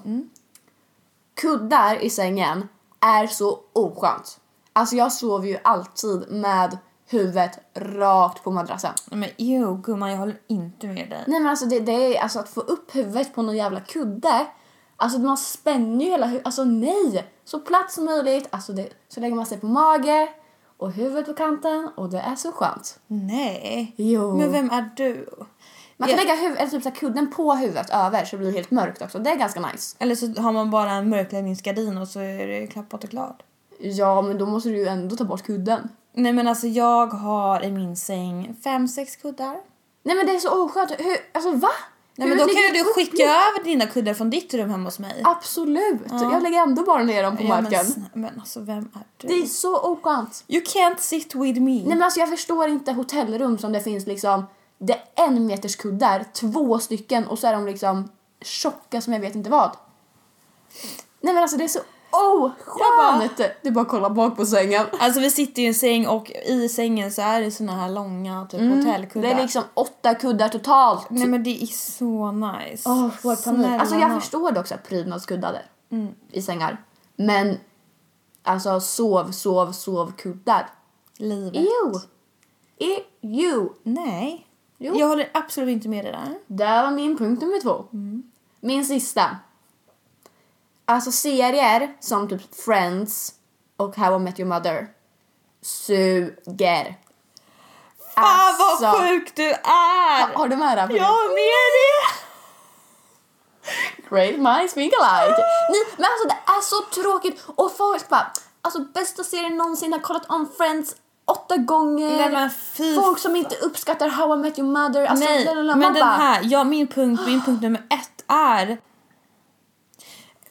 Kuddar i sängen är så oskönt. Alltså jag sover ju alltid med huvudet rakt på madrassen. Men jo gumman jag håller inte med dig. Nej men alltså det, det är alltså att få upp huvudet på någon jävla kudde. Alltså man spänner ju hela huvudet. Alltså nej! Så platt som möjligt. Alltså det, så lägger man sig på mage och huvudet på kanten och det är så skönt. Nej. Jo. Men vem är du? Man kan Ja. lägga huvud, eller typ så här kudden på huvudet över så det blir helt mörkt också. Det är ganska nice. Eller så har man bara en mörkläggningsgardin och så är det klappat och klart. Ja men då måste du ju ändå ta bort kudden. Nej men alltså jag har i min säng fem, sex kuddar. Nej men det är så oskönt. Hur, alltså va? Nej men då kan ju du skicka över dina kuddar från ditt rum hemma hos mig. Absolut. Jag lägger ändå bara ner dem på Ja, men, marken. sn- men alltså vem är du? Det är så oskönt. You can't sit with me. Nej men alltså jag förstår inte hotellrum som det finns liksom det är en meters kuddar, två stycken och så är de liksom tjocka som jag vet inte vad. Nej men alltså det är så oskönt! Det är bara att kolla bak på sängen. Alltså vi sitter i en säng och i sängen så är det såna här långa typ hotellkuddar. Det är liksom åtta kuddar totalt. Nej men det är så nice. Åh, får panik. Snälla Alltså jag förstår också, prydnadskuddar i sängar. Men alltså sov, sov, sov kuddar. Livet. Ew! Ew! Nej. Jo. Jag håller absolut inte med dig där. Det var min punkt nummer två. Min sista. Alltså serier som typ Friends och How I Met Your Mother suger. Fan Alltså, vad sjuk du är! Har, har du med det Jag har med det! Great minds think alike. Nej, men alltså det är så tråkigt och folk bara alltså bästa serien någonsin har kollat om Friends åtta gånger. Nej, Folk som inte uppskattar How I Met Your Mother. Alltså, Nej, lalala, men den bara, här, ja min punkt, min punkt nummer ett är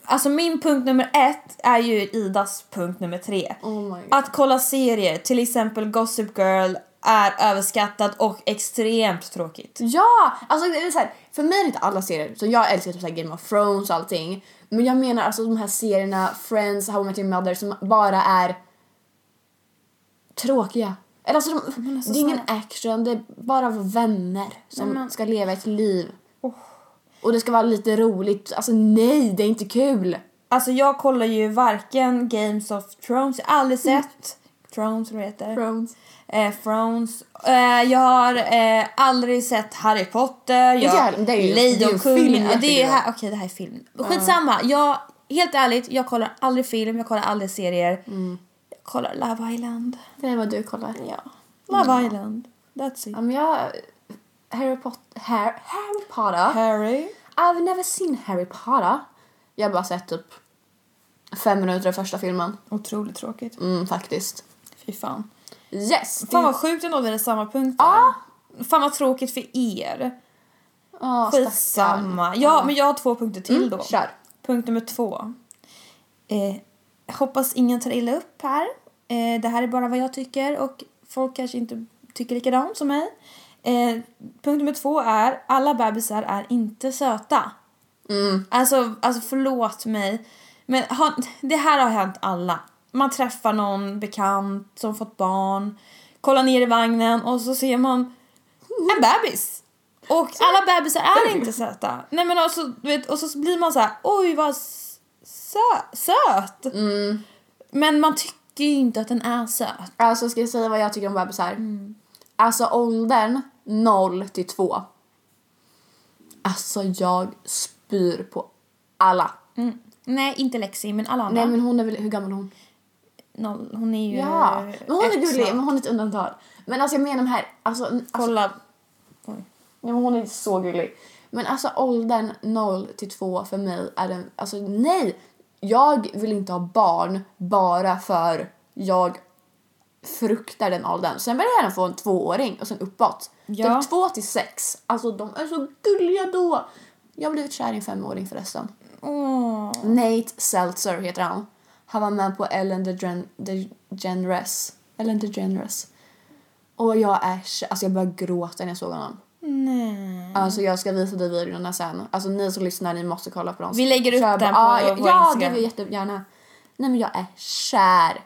Alltså min punkt nummer ett är ju Idas punkt nummer tre. Oh. Att kolla serier, till exempel Gossip Girl, är överskattat och extremt tråkigt. Ja! Alltså det är så här, för mig är det inte alla serier, så jag älskar typ så Game of Thrones och allting. Men jag menar alltså de här serierna, Friends, How I Met Your Mother, som bara är tråkiga. Eller alltså, de, alltså det är ingen action, det är bara vänner som men- ska leva ett liv. Och det ska vara lite roligt. Alltså nej, det är inte kul. Alltså jag kollar ju varken Games of Thrones, jag har aldrig sett Thrones vad det heter. Thrones. Eh, Thrones. Eh, jag har eh, aldrig sett Harry Potter. Jag det är ju- det Lejonkungen. Ja, det är här, okej det här är film. Skitsamma. Jag, helt ärligt, jag kollar aldrig film, jag kollar aldrig serier. Mm. Jag kollar Love Island. Det är vad du kollar. Ja. Love Island. That's it. Ja, men jag... Harry Potter... Harry, Harry Potter. Harry. I've never seen Harry Potter. Jag har bara sett typ fem minuter av första filmen. Otroligt tråkigt. Mm, faktiskt. Fy fan. Yes! Fan vad sjukt ändå, vi hade samma punkt Ja. där. Fan vad tråkigt för er. Ja, Skitsamma. Ja, men jag har två punkter till då. Mm, Kör. Punkt nummer två. Eh, hoppas ingen tar illa upp här. Eh, det här är bara vad jag tycker och folk kanske inte tycker likadant som mig. Eh, punkt nummer två är alla bebisar är inte söta. Mm. Alltså, alltså förlåt mig. Men har, det här har hänt alla. Man träffar någon bekant som fått barn, kollar ner i vagnen och så ser man en bebis. Och alla bebisar är inte söta. Nej men alltså, vet, och så blir man så här, oj vad sö, söt. Mm. Men man tycker ju inte att den är söt. Alltså ska jag säga vad jag tycker om bebisar? Alltså åldern 0 till 2. Alltså jag spyr på alla. Mm. Nej, inte Lexi, men alla andra. Nej men hon är väl, hur gammal är hon? Noll, hon är ju Ja, men hon är gullig men hon är ett undantag. Men alltså jag menar de här, alltså, alltså Kolla. Ja, men hon är så gullig. Men alltså åldern 0 till 2 för mig är den, alltså nej! Jag vill inte ha barn bara för jag fruktar den åldern. Sen jag gärna få en tvååring och sen uppåt. Ja. Typ 2 till 6, alltså de är så gulliga då! Jag har blivit kär i en femåring förresten. Åh. Nate Seltzer heter han. Han var med på Ellen DeGen- DeGeneres. Ellen DeGeneres. Och jag är alltså jag började gråta när jag såg honom. Nej. Alltså jag ska visa dig videorna sen. Alltså ni som lyssnar, ni måste kolla på dem. Vi lägger upp den på ja, vår Ja, Instagram. det vill jag jättegärna. Nej men jag är kär.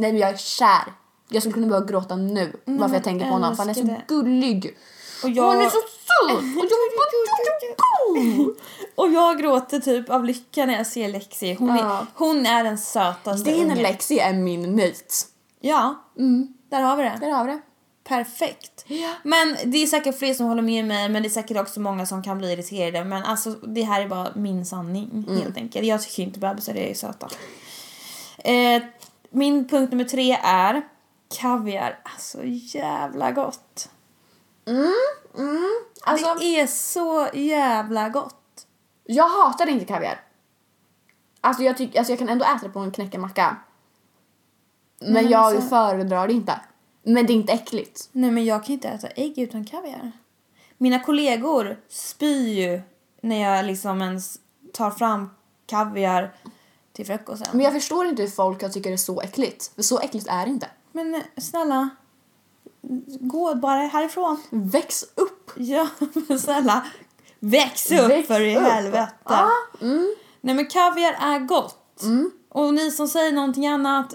Nej men jag är kär. Jag skulle kunna börja gråta nu bara för jag tänker på honom för han är så det. gullig. Och Och han är jag, så söt! Och jag är bara... och jag gråter typ av lycka när jag ser Lexi. Hon, Ja. är, hon är den sötaste Din ungen. Lexi är min Nate. Ja, Mm, där har vi det. där har vi det. Perfekt. Ja. Men det är säkert fler som håller med mig men det är säkert också många som kan bli irriterade. Men alltså det här är bara min sanning Mm. helt enkelt. Jag tycker inte bebisar är söta. Eh, min punkt nummer tre är kaviar. Alltså jävla gott. Alltså, det är så jävla gott. jag hatar inte kaviar. Alltså jag, tyck, alltså jag kan ändå äta det på en knäckemacka. Men, men jag alltså- föredrar det inte. Men det är inte äckligt. Nej men jag kan inte äta ägg utan kaviar. Mina kollegor spyr ju när jag liksom ens tar fram kaviar till frukosten. Men jag förstår inte hur folk kan tycka det är så äckligt. För så äckligt är det inte. Men eh, snälla, gå bara härifrån. Väx upp! Ja, men snälla, väx upp Väx för i upp. helvete. Ja, mm. Nej men kaviar är gott. Och ni som säger någonting annat,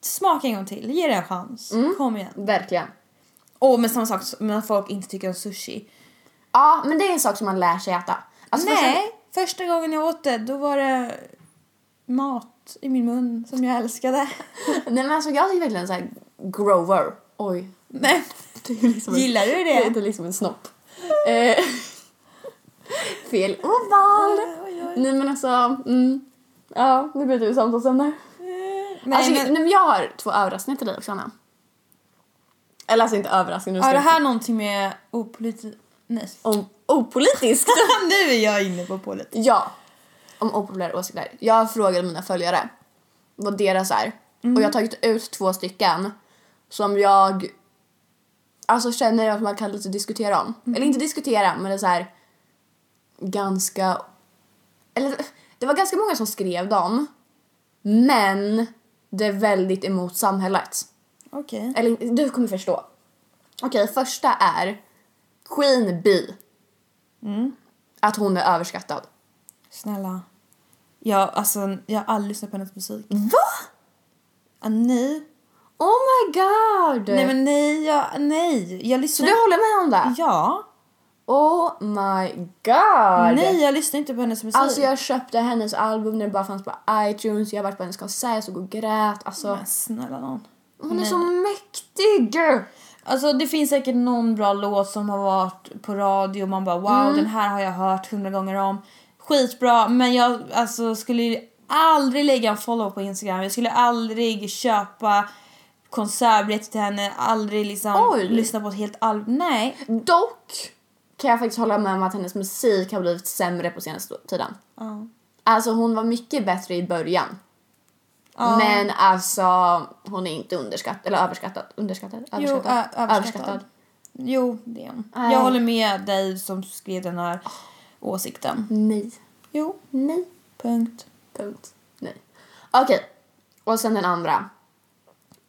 smaka en gång till. Ge det en chans. Mm. Kom igen. Verkligen. Och med samma sak när folk inte tycker om sushi. Ja, men det är en sak som man lär sig äta. Alltså, Nej, första gången jag åt det då var det mat i min mun som jag älskade. Nej men alltså jag tycker verkligen såhär Grover. Oj. Nej, är liksom gillar du Det det? är liksom en snopp. Eh, fel oval. Nej men alltså, mm. Ja, nu byter vi samtalsämne. Nej, alltså, men, nej, men jag har två överraskningar till dig också Anna. Eller alltså inte överraskningar. nu har det här någonting med opolitiskt... Nej. Om opolitiskt. nu är jag inne på politiskt. ja. Om opopulära åsikter. Jag frågade mina följare vad deras är. Och jag har tagit ut två stycken som jag alltså känner att man kan lite diskutera om. Eller inte diskutera, men det är så här ganska... Eller det var ganska många som skrev dem, men det är väldigt emot samhället. Okej. Eller du kommer förstå. Okej, första är Queen Bee. Att hon är överskattad. Snälla. Jag, alltså, jag har aldrig lyssnat på hennes musik. Va? Ah, nej. Oh my god! Nej men nej, jag, nej. Jag Så lyssnar du håller med om det? Ja. Oh my god! Nej, jag lyssnar inte på hennes musik. Alltså jag köpte hennes album när det bara fanns på iTunes, jag har varit på hennes konsert, jag såg och grät. Alltså, Men snälla nån. hon är så mäktig! Alltså det finns säkert någon bra låt som har varit på radio och man bara wow Mm. den här har jag hört hundra gånger om. Skitbra men jag alltså, skulle aldrig lägga en follow på Instagram. Jag skulle aldrig köpa konsertbiljetter till henne, aldrig liksom Oj. lyssna på ett helt album. Nej. Dock kan jag faktiskt hålla med om att hennes musik har blivit sämre på senaste tiden. Ja. Alltså hon var mycket bättre i början. Ja. Men alltså hon är inte underskattad, eller överskattad. Underskattad? Jo, Överskattad? överskattad. Jo, det är hon. Nej. Jag håller med dig som skrev den här åsikten. Nej. Jo, Nej. punkt. Punkt. Nej. Okej. Och sen den andra.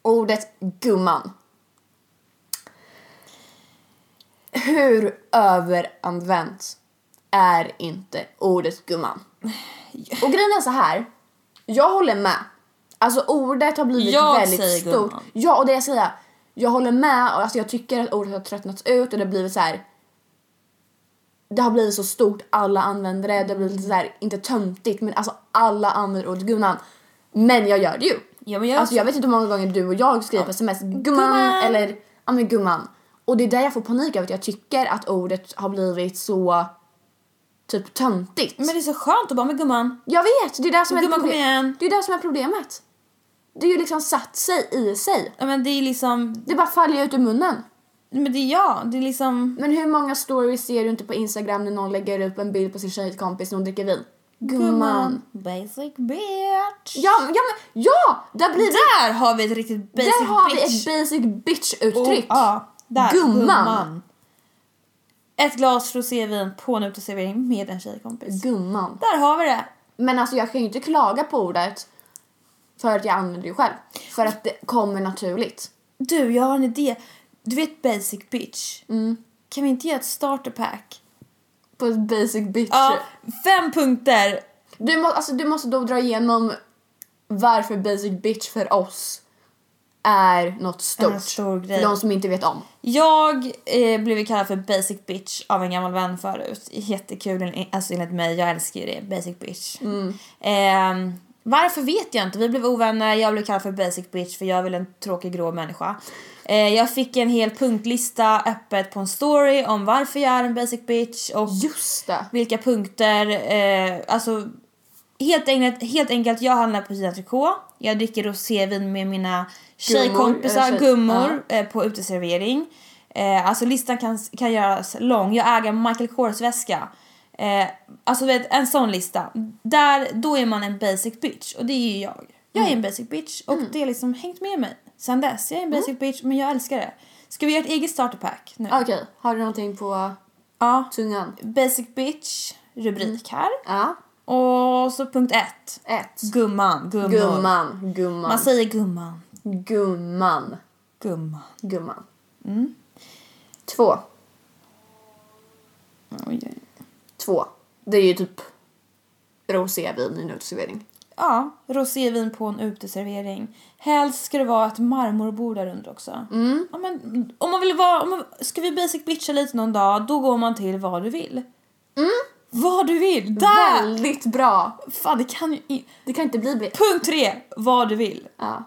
Ordet gumman. Hur överanvänt är inte ordet gumman? Och grejen är så här. Jag håller med. Alltså ordet har blivit Jag väldigt säger stort. gumman. Ja, och det jag säger. Jag håller med och alltså jag tycker att ordet har tröttnats ut och det har blivit så här. Det har blivit så stort, alla använder det. Det har blivit så här, inte töntigt men alltså alla använder ordet gumman. Men jag gör det ju. Ja, men jag Alltså jag vet inte hur många gånger du och jag skriver på sms gumman, Gumman. eller ja men gumman. Och det är där jag får panik över att jag tycker att ordet har blivit så typ töntigt. Men det är så skönt att bara med gumman. Jag vet, det är det som är Gumman, kom proble- igen. Det är det som är problemet. Det är ju liksom satt sig i sig. Ja, men det är liksom, Det bara faller ut ur munnen. Men det är jag. Det är liksom Men hur många stories ser du inte på Instagram när någon lägger upp en bild på sin tjejkompis när hon dricker vin? Gumman. Basic bitch. Ja, ja, men, ja! Där blir det, Där har vi ett riktigt basic där har vi bitch. ett basic bitch-uttryck. Och- ja, där. Gumman. Ett glas rosévin på en uteservering med en tjejkompis. Gumman. Där har vi det. Men alltså jag kan ju inte klaga på ordet för att jag använder det själv. För att det kommer naturligt. Du, jag har en idé. Du vet basic bitch? Mm. Kan vi inte göra ett starter pack? På ett basic bitch. Ja, fem punkter. Du, må, alltså, du måste då dra igenom varför basic bitch för oss är något stort. En stor grej. För de som inte vet om. Jag eh, blev kallad för basic bitch av en gammal vän förut. Jättekul, alltså enligt mig. Jag älskar ju det. Basic bitch. Eh, varför vet jag inte. Vi blev ovänner. Jag blev kallad för basic bitch för jag är väl en tråkig grå människa. Eh, jag fick en hel punktlista öppet på en story om varför jag är en basic bitch och vilka punkter. Eh, alltså helt enkelt, helt enkelt, jag handlar på Gina Tricot. Jag dricker rosévin med mina tjejkompisar, eller tjej- gummor, eh, på uteservering. Eh, alltså listan kan, kan göras lång. Jag äger Michael Kors väska. Eh, alltså vet, en sån lista. Där, då är man en basic bitch och det är ju jag. Jag är en basic bitch och det har liksom hängt med mig sen dess. Jag är en basic bitch men jag älskar det. Ska vi göra ett eget starterpack nu? Okej, har du någonting på Ja. tungan? Basic bitch, rubrik här. Ja. Och så punkt ett. Ett. Gumman, gummor. Gumman. Gumman. Man säger gumman. Gumman. Gumman. Gumman. Två. Oj, oj. Två. Det är ju typ rosévin i en uteservering. Ja, rosévin på en uteservering. Helst ska det vara ett marmorbord där under också. Mm. Ja, men, om man vill vara, om man, ska vi basic bitcha lite någon dag, då går man till vad du vill. Vad du vill! Där! Väldigt bra. Fan, det kan ju Det kan inte bli bättre. Punkt tre, vad du vill. Ja.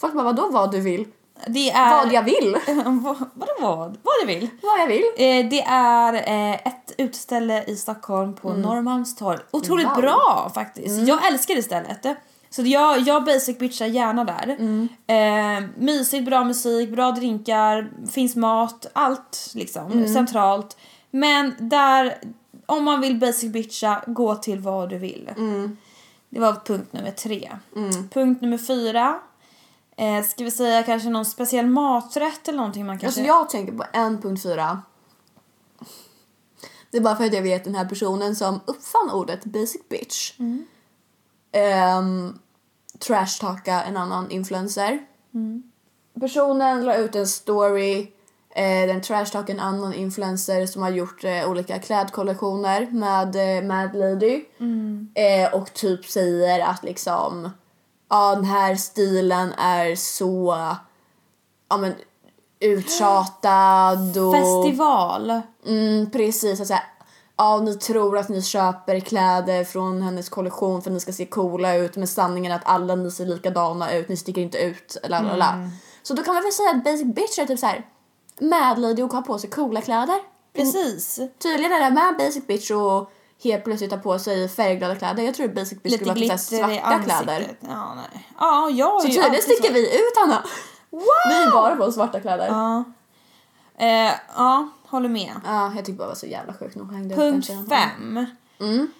Folk bara, vadå vad du vill? Det är... Vad jag vill? vad, vadå vad? Vad du vill? vad jag vill. Eh, det är eh, ett utställe i Stockholm på Norrmalmstorg. Otroligt Mm. Wow. bra faktiskt. Jag älskar det stället. Så jag, jag basic bitchar gärna där. Mm. Eh, mysigt, bra musik, bra drinkar, finns mat, allt liksom. Mm. Centralt. Men där, om man vill basic bitcha, gå till vad du vill. Mm. Det var punkt nummer tre. Punkt nummer fyra. Eh, ska vi säga kanske någon speciell maträtt eller någonting man kanske... Alltså jag tänker på 1.4. Det är bara för att jag vet den här personen som uppfann ordet basic bitch. Um, trashtalka en annan influencer. Personen la ut en story eh, den trashtalkar en annan influencer som har gjort eh, olika klädkollektioner med eh, Mad Lady. Eh, och typ säger att liksom ja den här stilen är så ja men uttjatad och... Festival. Mm, precis. Alltså, ja, ni tror att ni köper kläder från hennes kollektion för att ni ska se coola ut men sanningen är att alla ni ser likadana ut, ni sticker inte ut. La, la, la. Så då kan man väl säga att basic bitch är typ så här mad lady och har på sig coola kläder. Precis. Tydligen är det med basic bitch och helt plötsligt ha på sig färgglada kläder. Jag tror basic bitch skulle vara typ svarta kläder. Ja, nej. Ja, jag Så tydligen sticker vi ut Hanna. Vi är bara på svarta kläder. Ja. Ja. Eh, ja, håller med. jag tyckte bara det var så jävla sjukt nog hängde ut den Punkt tjejen. fem. Mm.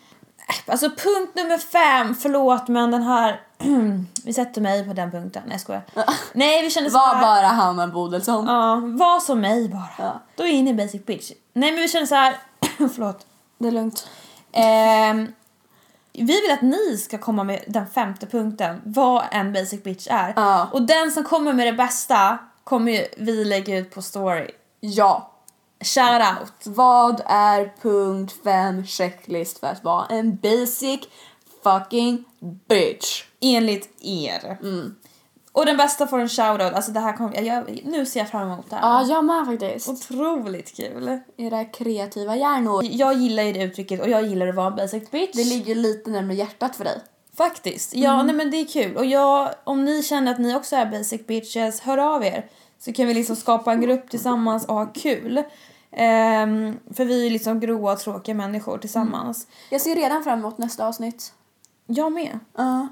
Alltså punkt nummer fem, förlåt men den här... vi sätter mig på den punkten. Nej jag skojar. Nej vi kände så Var här- bara Hanna Bodelsson. Ja, var som mig bara. Ja. Då är jag inne i basic bitch. Nej men vi känner så här... förlåt. Det är lugnt. Ehm, vi vill att ni ska komma med den femte punkten, vad en basic bitch är. Ja. Och den som kommer med det bästa kommer ju vi lägga ut på story. Ja. Shout out! Vad är punkt 5 checklist för att vara en basic fucking bitch? Enligt er. Och den bästa får en shoutout. Alltså det här kommer, jag, jag, nu ser jag fram emot det här. Ja, jag med faktiskt. Otroligt kul. Era kreativa hjärnor. Jag gillar ju det uttrycket och jag gillar att vara en basic bitch. Det ligger lite närmare hjärtat för dig. Faktiskt. Ja, nej men det är kul. Och jag, om ni känner att ni också är basic bitches, hör av er. Så kan vi liksom skapa en grupp tillsammans och ha kul. Ehm, för vi är liksom gråa och tråkiga människor tillsammans. Jag ser redan fram emot nästa avsnitt. Jag med. Ja.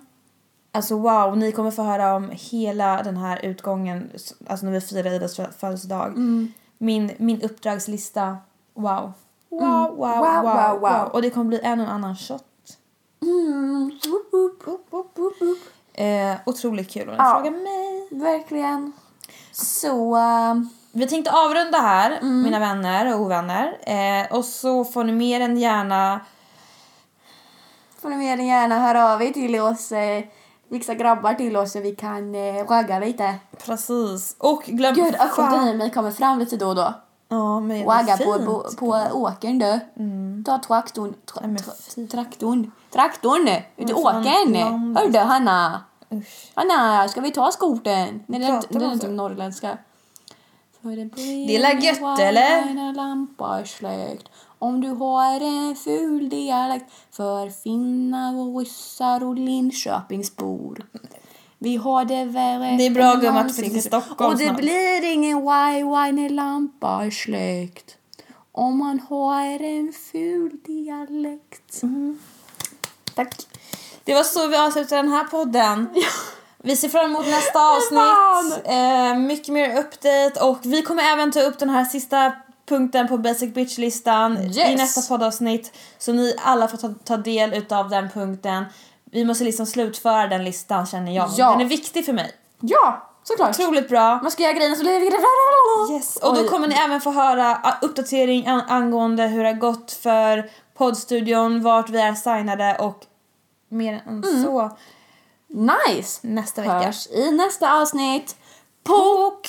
Alltså wow, ni kommer få höra om hela den här utgången, alltså när vi firar Idas fö- födelsedag. Min, min uppdragslista, wow. Wow, wow, wow, Wow, wow, wow, wow. Och det kommer bli en och annan shot. Mm. Boop, boop, boop. Eh, otroligt kul om ni Ja. frågar mig. Verkligen. Så... ehm, Vi tänkte avrunda här, mina vänner och ovänner. Eh, och så får ni mer än gärna... får ni mer än gärna höra av er till oss. Eh, fixa grabbar till oss så vi kan eh, ragga lite. Precis. Och glöm... Gud, mig kommer fram lite då och då. Ja, men Wagga på, på, på åkern du. Ta traktorn. Tra, tra, traktorn. Traktorn! Ut i åkern! landet. Hördu Hanna! Usch. Hanna, ska vi ta skotern? Nej, det är inte, det är inte norrländska. Det Det är la gött, eller? Om du har en ful dialekt för finnar och ryssar och Linköpingsbor. Vi har det värre Det är bra, gumman, att flytta till Stockholm Och det snart. blir ingen why-why när lampa är släckt. Om man har en ful dialekt. Tack. Det var så vi avslutade den här podden. Vi ser fram emot nästa avsnitt. Eh, mycket mer update och vi kommer även ta upp den här sista punkten på Basic Bitch-listan i Yes. nästa poddavsnitt. Så ni alla får ta, ta del utav den punkten. Vi måste liksom slutföra den listan känner jag. Ja. Den är viktig för mig. Ja, såklart. Otroligt bra. Man ska göra grejerna så blir det... Yes. Och då kommer ni även få höra ah, uppdatering an- angående hur det har gått för poddstudion, vart vi är signade och mer än så Nice! nästa vecka. Hörs i nästa avsnitt. Pok!